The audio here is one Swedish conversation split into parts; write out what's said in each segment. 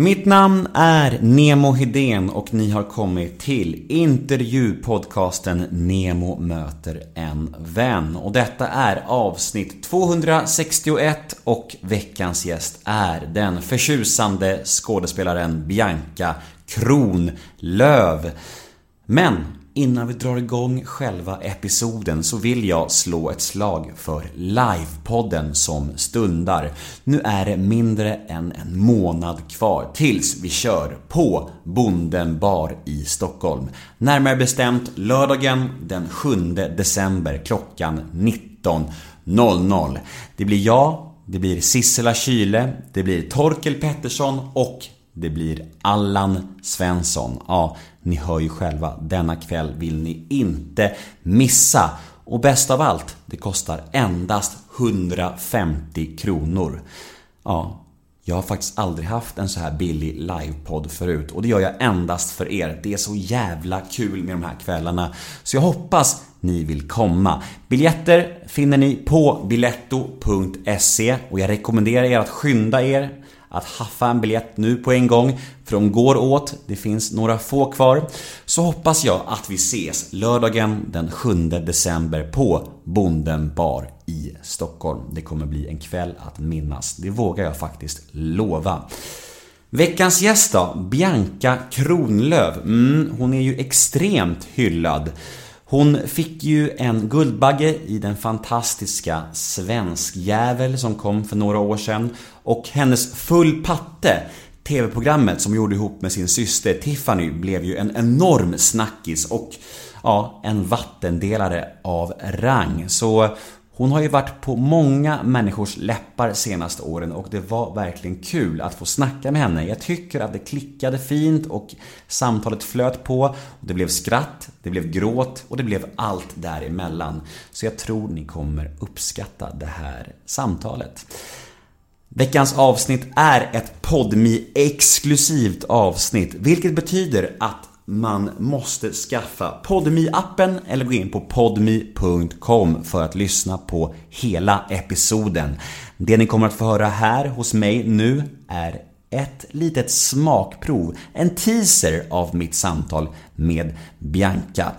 Mitt namn är Nemo Hedén och ni har kommit till intervjupodcasten Nemo möter en vän. Och detta är avsnitt 261 och veckans gäst är den förtjusande skådespelaren Bianca Kronlöf. Men Innan vi drar igång själva episoden så vill jag slå ett slag för livepodden som stundar. Nu är det mindre än en månad kvar tills vi kör på Bonden bar i Stockholm. Närmare bestämt lördagen den 7 december klockan 19.00. Det blir jag, det blir Sissela Kyle, det blir Torkel Pettersson och det blir Allan Svensson. Ja, ni hör ju själva, denna kväll vill ni inte missa. Och bäst av allt, det kostar endast 150 kronor. Ja, jag har faktiskt aldrig haft en så här billig livepodd förut och det gör jag endast för er. Det är så jävla kul med de här kvällarna. Så jag hoppas ni vill komma. Biljetter finner ni på biletto.se och jag rekommenderar er att skynda er att haffa en biljett nu på en gång, för de går åt, det finns några få kvar. Så hoppas jag att vi ses lördagen den 7 december på Bonden bar i Stockholm. Det kommer bli en kväll att minnas, det vågar jag faktiskt lova. Veckans gäst då, Bianca Kronlöf. Mm, hon är ju extremt hyllad. Hon fick ju en Guldbagge i den fantastiska Svenskjävel som kom för några år sedan. Och hennes Full patte TV-programmet som gjorde ihop med sin syster Tiffany blev ju en enorm snackis och ja, en vattendelare av rang. Så hon har ju varit på många människors läppar senaste åren och det var verkligen kul att få snacka med henne. Jag tycker att det klickade fint och samtalet flöt på. Det blev skratt, det blev gråt och det blev allt däremellan. Så jag tror ni kommer uppskatta det här samtalet. Veckans avsnitt är ett podmi exklusivt avsnitt, vilket betyder att man måste skaffa podmi appen eller gå in på podmi.com för att lyssna på hela episoden. Det ni kommer att få höra här hos mig nu är ett litet smakprov, en teaser av mitt samtal med Bianca.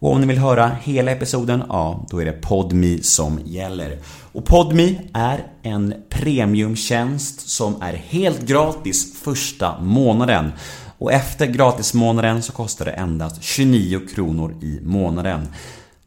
Och om ni vill höra hela episoden, ja, då är det Podmi som gäller. Och Podmi är en premiumtjänst som är helt gratis första månaden. Och efter gratismånaden så kostar det endast 29 kronor i månaden.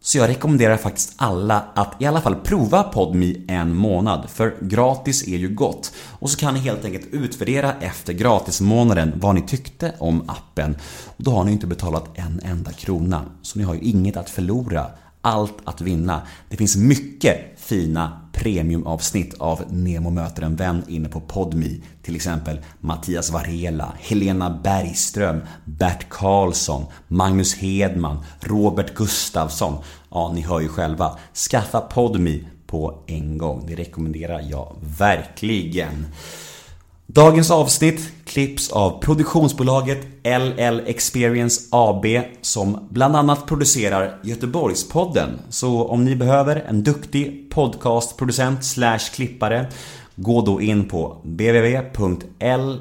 Så jag rekommenderar faktiskt alla att i alla fall prova PodMe en månad, för gratis är ju gott. Och så kan ni helt enkelt utvärdera efter gratismånaden vad ni tyckte om appen. Och då har ni inte betalat en enda krona, så ni har ju inget att förlora, allt att vinna. Det finns mycket fina premiumavsnitt av Nemo möter en vän inne på Podmi. Till exempel Mattias Varela, Helena Bergström, Bert Karlsson, Magnus Hedman, Robert Gustafsson. Ja, ni hör ju själva. Skaffa Podmi på en gång. Det rekommenderar jag verkligen. Dagens avsnitt klipps av produktionsbolaget LL Experience AB som bland annat producerar Göteborgspodden. Så om ni behöver en duktig podcastproducent slash klippare gå då in på www.ll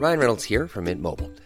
Ryan Reynolds här från Mint Mobile.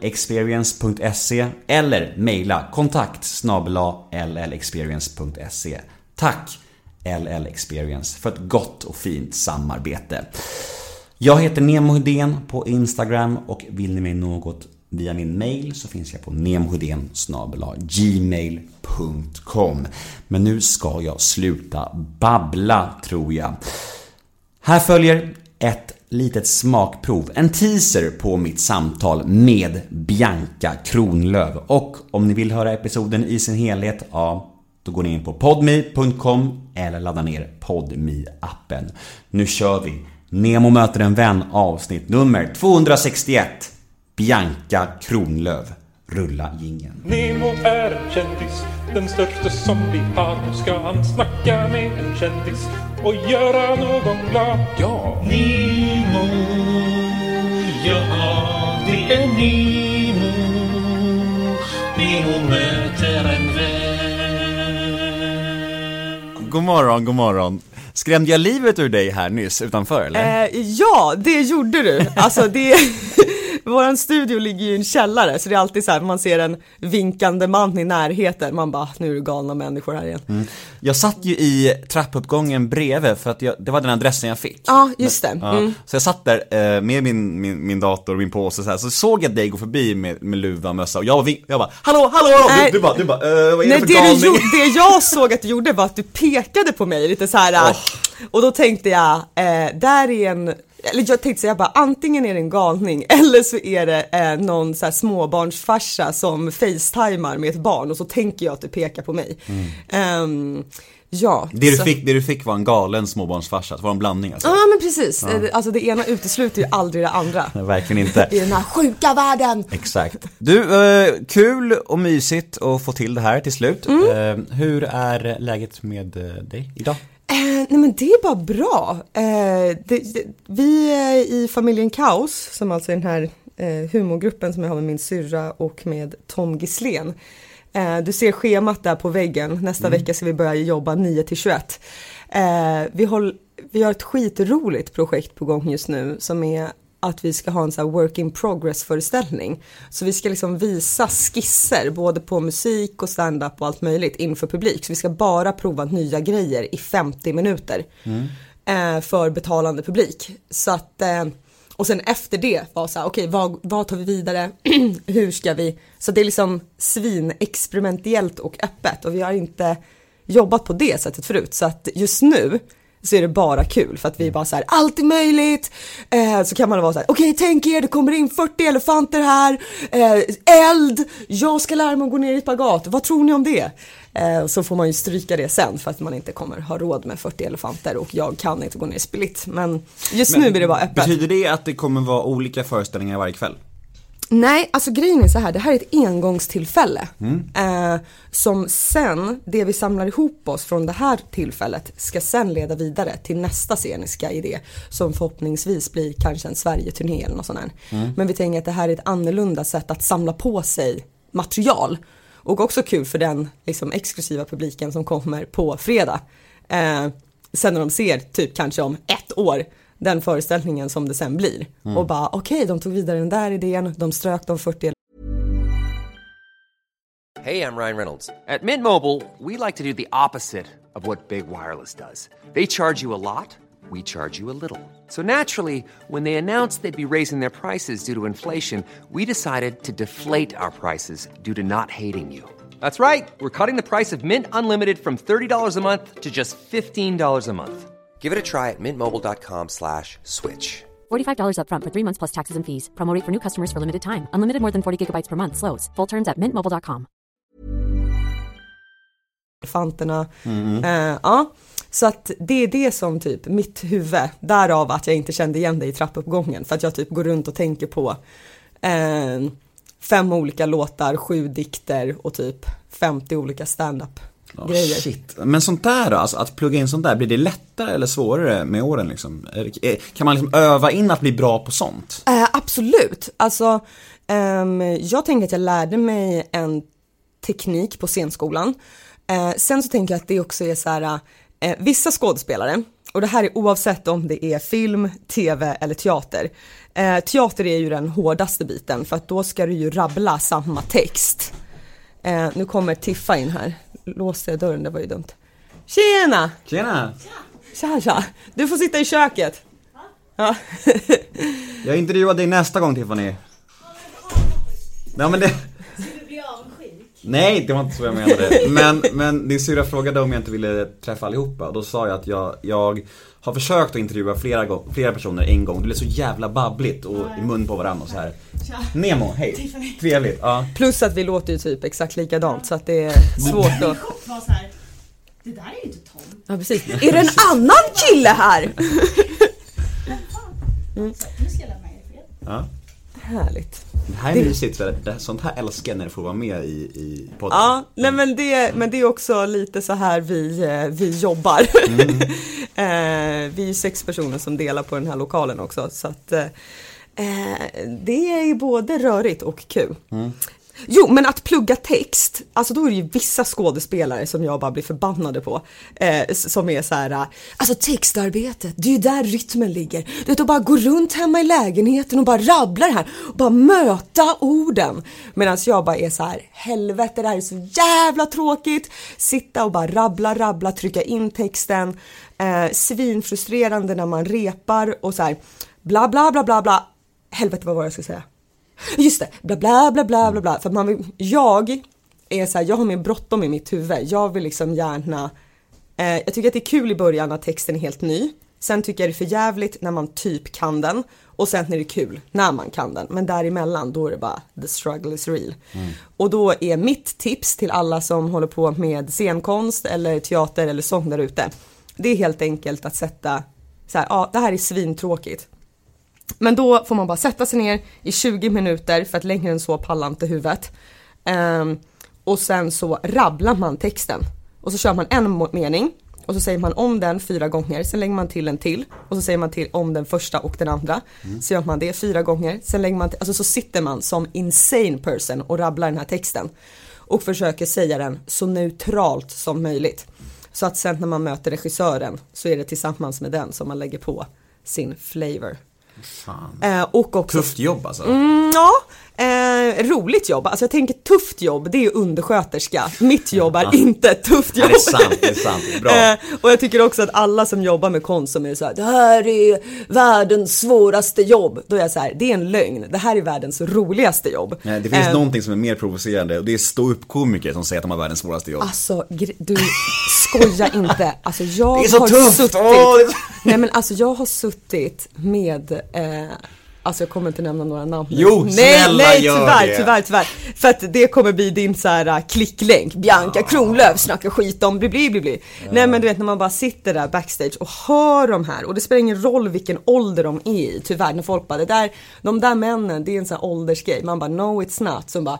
experience.se eller mejla kontakt llexperience.se. Tack LL Experience för ett gott och fint samarbete. Jag heter Nemo Hedén på Instagram och vill ni mig något via min mail så finns jag på nemohedén gmail.com Men nu ska jag sluta babbla tror jag. Här följer ett litet smakprov, en teaser på mitt samtal med Bianca Kronlöf. Och om ni vill höra episoden i sin helhet, ja, då går ni in på podme.com eller laddar ner podme appen Nu kör vi! Nemo möter en vän avsnitt nummer 261. Bianca Kronlöf. Rulla jingeln. Nemo är en kändis, den största som vi har. Nu ska han snacka med en kändis och göra någon glad. Ja! Nemo, ja det är Nemo. Nemo möter en vän. God morgon, god morgon. Skrämde jag livet ur dig här nyss utanför eller? Eh, ja, det gjorde du. Alltså det, våran studio ligger ju i en källare så det är alltid så här, man ser en vinkande man i närheten, man bara, nu är det galna människor här igen. Jag satt ju i trappuppgången bredvid för att jag, det var den adressen jag fick. Ja, just det. Ja, Mm. Så jag satt där eh, med min, min, min dator och min påse så, här, så såg jag dig gå förbi med, med luva och mössa och jag, var jag bara Hallå, hallå! Nej. Du, du bara, du bara eh, vad är Nej, det det, för du galning? gjorde, det jag såg att du gjorde var att du pekade på mig lite så här. och då tänkte jag, eh, där är en eller jag tänkte säga bara antingen är det en galning eller så är det eh, någon så här småbarnsfarsa som facetimar med ett barn och så tänker jag att du pekar på mig. Ehm, ja. Det du, så- fick, det du fick var en galen småbarnsfarsa, det var en blandning alltså? Ja men precis, Eh, alltså det ena utesluter ju aldrig det andra. Nej, verkligen inte. I den här sjuka världen. Exakt. Du, eh, kul och mysigt att få till det här till slut. Mm. Eh, hur är läget med eh, dig idag? Nej men det är bara bra. Eh, det, det, vi är i familjen Kaos, som alltså är den här eh, humorgruppen som jag har med min syrra och med Tom Gislén. Eh, du ser schemat där på väggen, nästa vecka ska vi börja jobba 9 till 21. Eh, vi, håll, vi har ett skitroligt projekt på gång just nu som är att vi ska ha en här work in progress föreställning. Så vi ska liksom visa skisser både på musik och stand-up och allt möjligt inför publik. Så vi ska bara prova nya grejer i 50 minuter eh, för betalande publik. Så att, eh, och sen efter det var så här, okej vad, vad tar vi vidare, hur ska vi, så det är liksom svinexperimentellt och öppet och vi har inte jobbat på det sättet förut så att just nu så är det bara kul för att vi är bara så här, allt är möjligt. Eh, så kan man vara så här, okej tänk er det kommer in 40 elefanter här, eh, eld, jag ska lära mig att gå ner i spagat, vad tror ni om det? Eh, så får man ju stryka det sen för att man inte kommer ha råd med 40 elefanter och jag kan inte gå ner i split. Men just nu blir det bara öppet. Betyder det att det kommer vara olika föreställningar varje kväll? Nej, alltså grejen är så här, det här är ett engångstillfälle. Eh, som sen, det vi samlar ihop oss från det här tillfället ska sen leda vidare till nästa sceniska idé som förhoppningsvis blir kanske en Sverige-turné eller något sånt där. Men vi tänker att det här är ett annorlunda sätt att samla på sig material. Och också kul för den liksom, exklusiva publiken som kommer på fredag. Eh, sen när de ser typ kanske om ett år den föreställningen som det sen blir. Mm. Och bara okej, de tog vidare den där idén, de strök de 40 Hey, I'm Ryan Reynolds. At Mint Mobile, we like to do the opposite of what Big Wireless does. They charge you a lot, we charge you a little. So naturally, when they announced they'd be raising their prices due to inflation, we decided to deflate our prices due to not hating you. That's right. We're cutting the price of Mint Unlimited from $30 a month to just $15 a month. Give it a try at mintmobile.com slash switch. $45 upfront for three months plus taxes and fees. Promo rate for new customers for limited time. Unlimited more than 40 gigabytes per month. Slows. Full terms at mintmobile.com. elefanterna. Eh, ja. Så att det är det som typ mitt huvud, därav att jag inte kände igen dig i trappuppgången. För att jag typ går runt och tänker på eh, fem olika låtar, sju dikter och typ 50 olika stand-up grejer. Shit. Men sånt där då, alltså att plugga in sånt där, blir det lättare eller svårare med åren liksom? Kan man liksom öva in att bli bra på sånt? Eh, absolut, alltså ehm, jag tänker att jag lärde mig en teknik på scenskolan. Eh, sen så tänker jag att det också är så här, eh, vissa skådespelare, och det här är oavsett om det är film, tv eller teater. Eh, teater är ju den hårdaste biten för att då ska du ju rabbla samma text. Eh, nu kommer Tiffa in här, låste jag dörren, det var ju dumt. Tjena! Tjena! Tja tja! Du får sitta i köket. Ja. Jag intervjuar dig nästa gång Tiffany. Ja men det... Nej, det var inte så jag menade. Men, men din syrra frågade om jag inte ville träffa allihopa och då sa jag att jag, jag har försökt att intervjua flera, gång, flera personer en gång. Det blev så jävla babbligt och i mun på varandra och så här. Nemo, hej. Trevligt. Ja. Plus att vi låter ju typ exakt likadant så att det är svårt att... det där är ju inte Tom. Ja precis. Är det en annan kille här? Mm. Så nu ska jag lämna er i fred. Ja. Härligt. Det här är mysigt, för det, sånt här älskar jag när du får vara med i, i podden. Ja, nej men det, men det är också lite så här vi, eh, vi jobbar. eh, vi är sex personer som delar på den här lokalen också så att eh, eh, det är både rörigt och kul. Jo, men att plugga text, alltså då är det ju vissa skådespelare som jag bara blir förbannade på. Eh, som är så här, alltså textarbetet, det är ju där rytmen ligger. Du vet, att bara gå runt hemma i lägenheten och bara rabbla det här och bara möta orden. Medan jag bara är så här, helvete det här är så jävla tråkigt. Sitta och bara rabbla, rabbla, trycka in texten. Eh, svinfrustrerande när man repar och så här, bla bla bla bla bla. Helvete vad var det jag skulle säga? Just det, bla bla bla bla bla bla. För man vill, jag är så här, jag har mer bråttom i mitt huvud. Jag vill liksom gärna, eh, jag tycker att det är kul i början när texten är helt ny. Sen tycker jag det är för jävligt när man typ kan den. Och sen är det kul när man kan den. Men däremellan då är det bara the struggle is real. Och då är mitt tips till alla som håller på med scenkonst eller teater eller sång där ute. Det är helt enkelt att sätta så här, ja det här är svintråkigt. Men då får man bara sätta sig ner i 20 minuter för att längre än så pallar inte huvudet. Ehm, och sen så rabblar man texten. Och så kör man en mening och så säger man om den fyra gånger, sen lägger man till en till och så säger man till om den första och den andra. Så gör man det fyra gånger, sen lägger man till, alltså så sitter man som insane person och rabblar den här texten. Och försöker säga den så neutralt som möjligt. Så att sen när man möter regissören så är det tillsammans med den som man lägger på sin flavor. Fan. Eh, och också Tufft jobb alltså. Mm, ja, eh, roligt jobb. Alltså jag tänker tufft jobb, det är undersköterska. Mitt jobb är inte ett tufft jobb. det är sant, det är sant. Bra. Eh, och jag tycker också att alla som jobbar med konst som är så här, det här är världens svåraste jobb. Då är jag så här, det är en lögn. Det här är världens roligaste jobb. Nej, Det finns Eh, någonting som är mer provocerande och det är ståuppkomiker som säger att de har världens svåraste jobb. Alltså, du skoja inte. Alltså jag Det är så har tufft! suttit. Åh, Nej men alltså jag har suttit med eh, Alltså jag kommer inte nämna några namn. Jo, nej, snälla nej, gör tyvärr, det. tyvärr, tyvärr. För att det kommer bli din så här uh, klicklänk. Bianca Kronlöf snackar skit om bli bli bli bli. Nej men du vet när man bara sitter där backstage och hör de här och det spelar ingen roll vilken ålder de är i. Tyvärr när folk bara det där, de där männen det är en sån här åldersgrej. Man bara no it's not. Så bara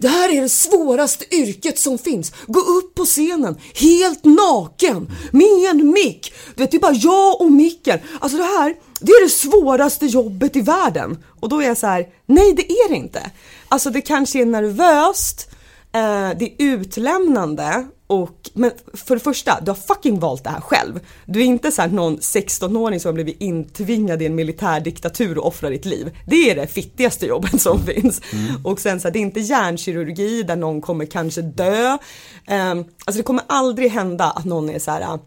det här är det svåraste yrket som finns. Gå upp på scenen helt naken med en mick. Du vet, det är bara jag och micken. Alltså det här, det är det svåraste jobbet i världen. Och då är jag så här, nej det är det inte. Alltså det kanske är nervöst, eh, det är utlämnande och, men för det första, du har fucking valt det här själv. Du är inte så här någon 16-åring som har blivit intvingad i en militärdiktatur och offrar ditt liv. Det är det fittigaste jobbet som finns. Och sen så här, det är inte hjärnkirurgi där någon kommer kanske dö. Um, alltså det kommer aldrig hända att någon är så här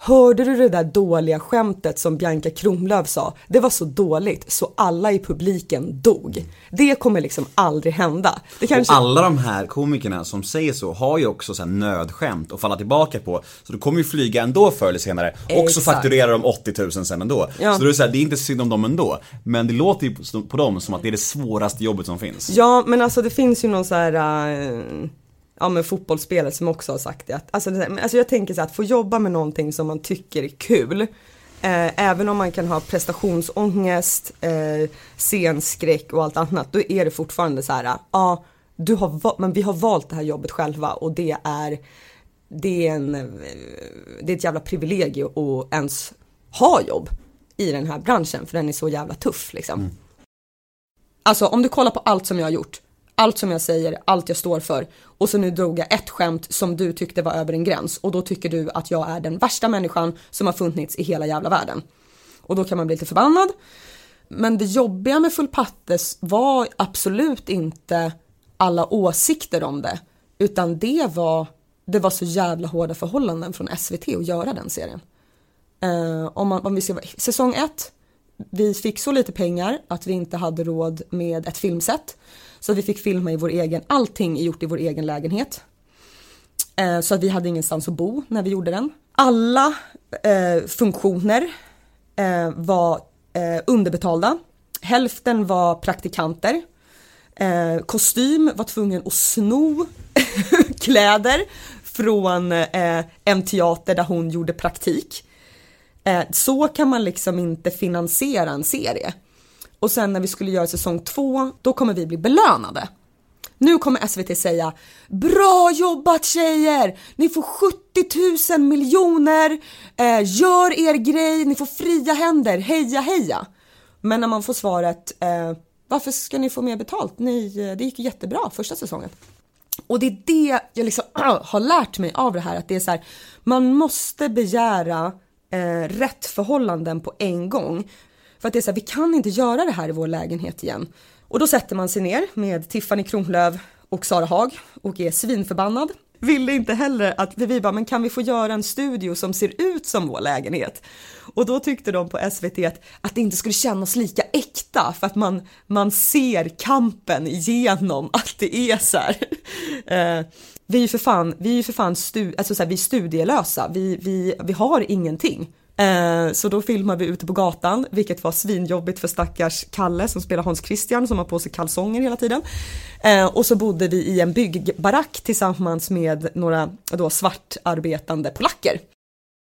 Hörde du det där dåliga skämtet som Bianca Kronlöf sa? Det var så dåligt så alla i publiken dog. Det kommer liksom aldrig hända. Det kanske... Och alla de här komikerna som säger så har ju också så här nödskämt att falla tillbaka på. Så du kommer ju flyga ändå förr eller senare. Och så fakturerar de 80 000 sen ändå. Ja. Så det är, så här, det är inte synd om dem ändå. Men det låter ju på- dem som att det är det svåraste jobbet som finns. Ja men alltså det finns ju någon så här äh, Ja men fotbollsspelare som också har sagt det. Att, alltså, alltså jag tänker så här, att få jobba med någonting som man tycker är kul. Eh, även om man kan ha prestationsångest, eh, scenskräck och allt annat. Då är det fortfarande så här, ja du har men vi har valt det här jobbet själva och det är det är, en, eh, det är ett jävla privilegium att ens ha jobb i den här branschen för den är så jävla tuff liksom. Alltså om du kollar på allt som jag har gjort, allt som jag säger, allt jag står för och så nu drog jag ett skämt som du tyckte var över en gräns och då tycker du att jag är den värsta människan som har funnits i hela jävla världen. Och då kan man bli lite förbannad. Men det jobbiga med Full Pattes var absolut inte alla åsikter om det, utan det var, det var så jävla hårda förhållanden från SVT att göra den serien. Uh, om, man, om vi ska, säsong ett, vi fick så lite pengar att vi inte hade råd med ett filmset. Så vi fick filma i vår egen, allting är gjort i vår egen lägenhet. Eh, så att vi hade ingenstans att bo när vi gjorde den. Alla eh, funktioner eh, var eh, underbetalda. Hälften var praktikanter. Eh, kostym var tvungen att sno kläder från eh, en teater där hon gjorde praktik. Eh, så kan man liksom inte finansiera en serie. Och sen när vi skulle göra säsong två, då kommer vi bli belönade. Nu kommer SVT säga Bra jobbat tjejer! Ni får 70 000 miljoner, eh, gör er grej, ni får fria händer, heja heja! Men när man får svaret eh, Varför ska ni få mer betalt? Ni, eh, det gick ju jättebra första säsongen. Och det är det jag liksom har lärt mig av det här att det är så här, man måste begära eh, rätt förhållanden på en gång. För att det är så här, vi kan inte göra det här i vår lägenhet igen. Och då sätter man sig ner med Tiffany Kronlöf och Sara Haag och är svinförbannad. Ville inte heller att vi bara, men kan vi få göra en studio som ser ut som vår lägenhet? Och då tyckte de på SVT att, att det inte skulle kännas lika äkta för att man, man ser kampen genom att det är så här. Eh, vi är ju för fan, vi är för fan stu, alltså så här, vi är studielösa, vi, vi, vi har ingenting. Eh, så då filmade vi ute på gatan, vilket var svinjobbigt för stackars Kalle som spelar Hans Christian som har på sig kalsonger hela tiden. Eh, och så bodde vi i en byggbarack tillsammans med några då svartarbetande polacker.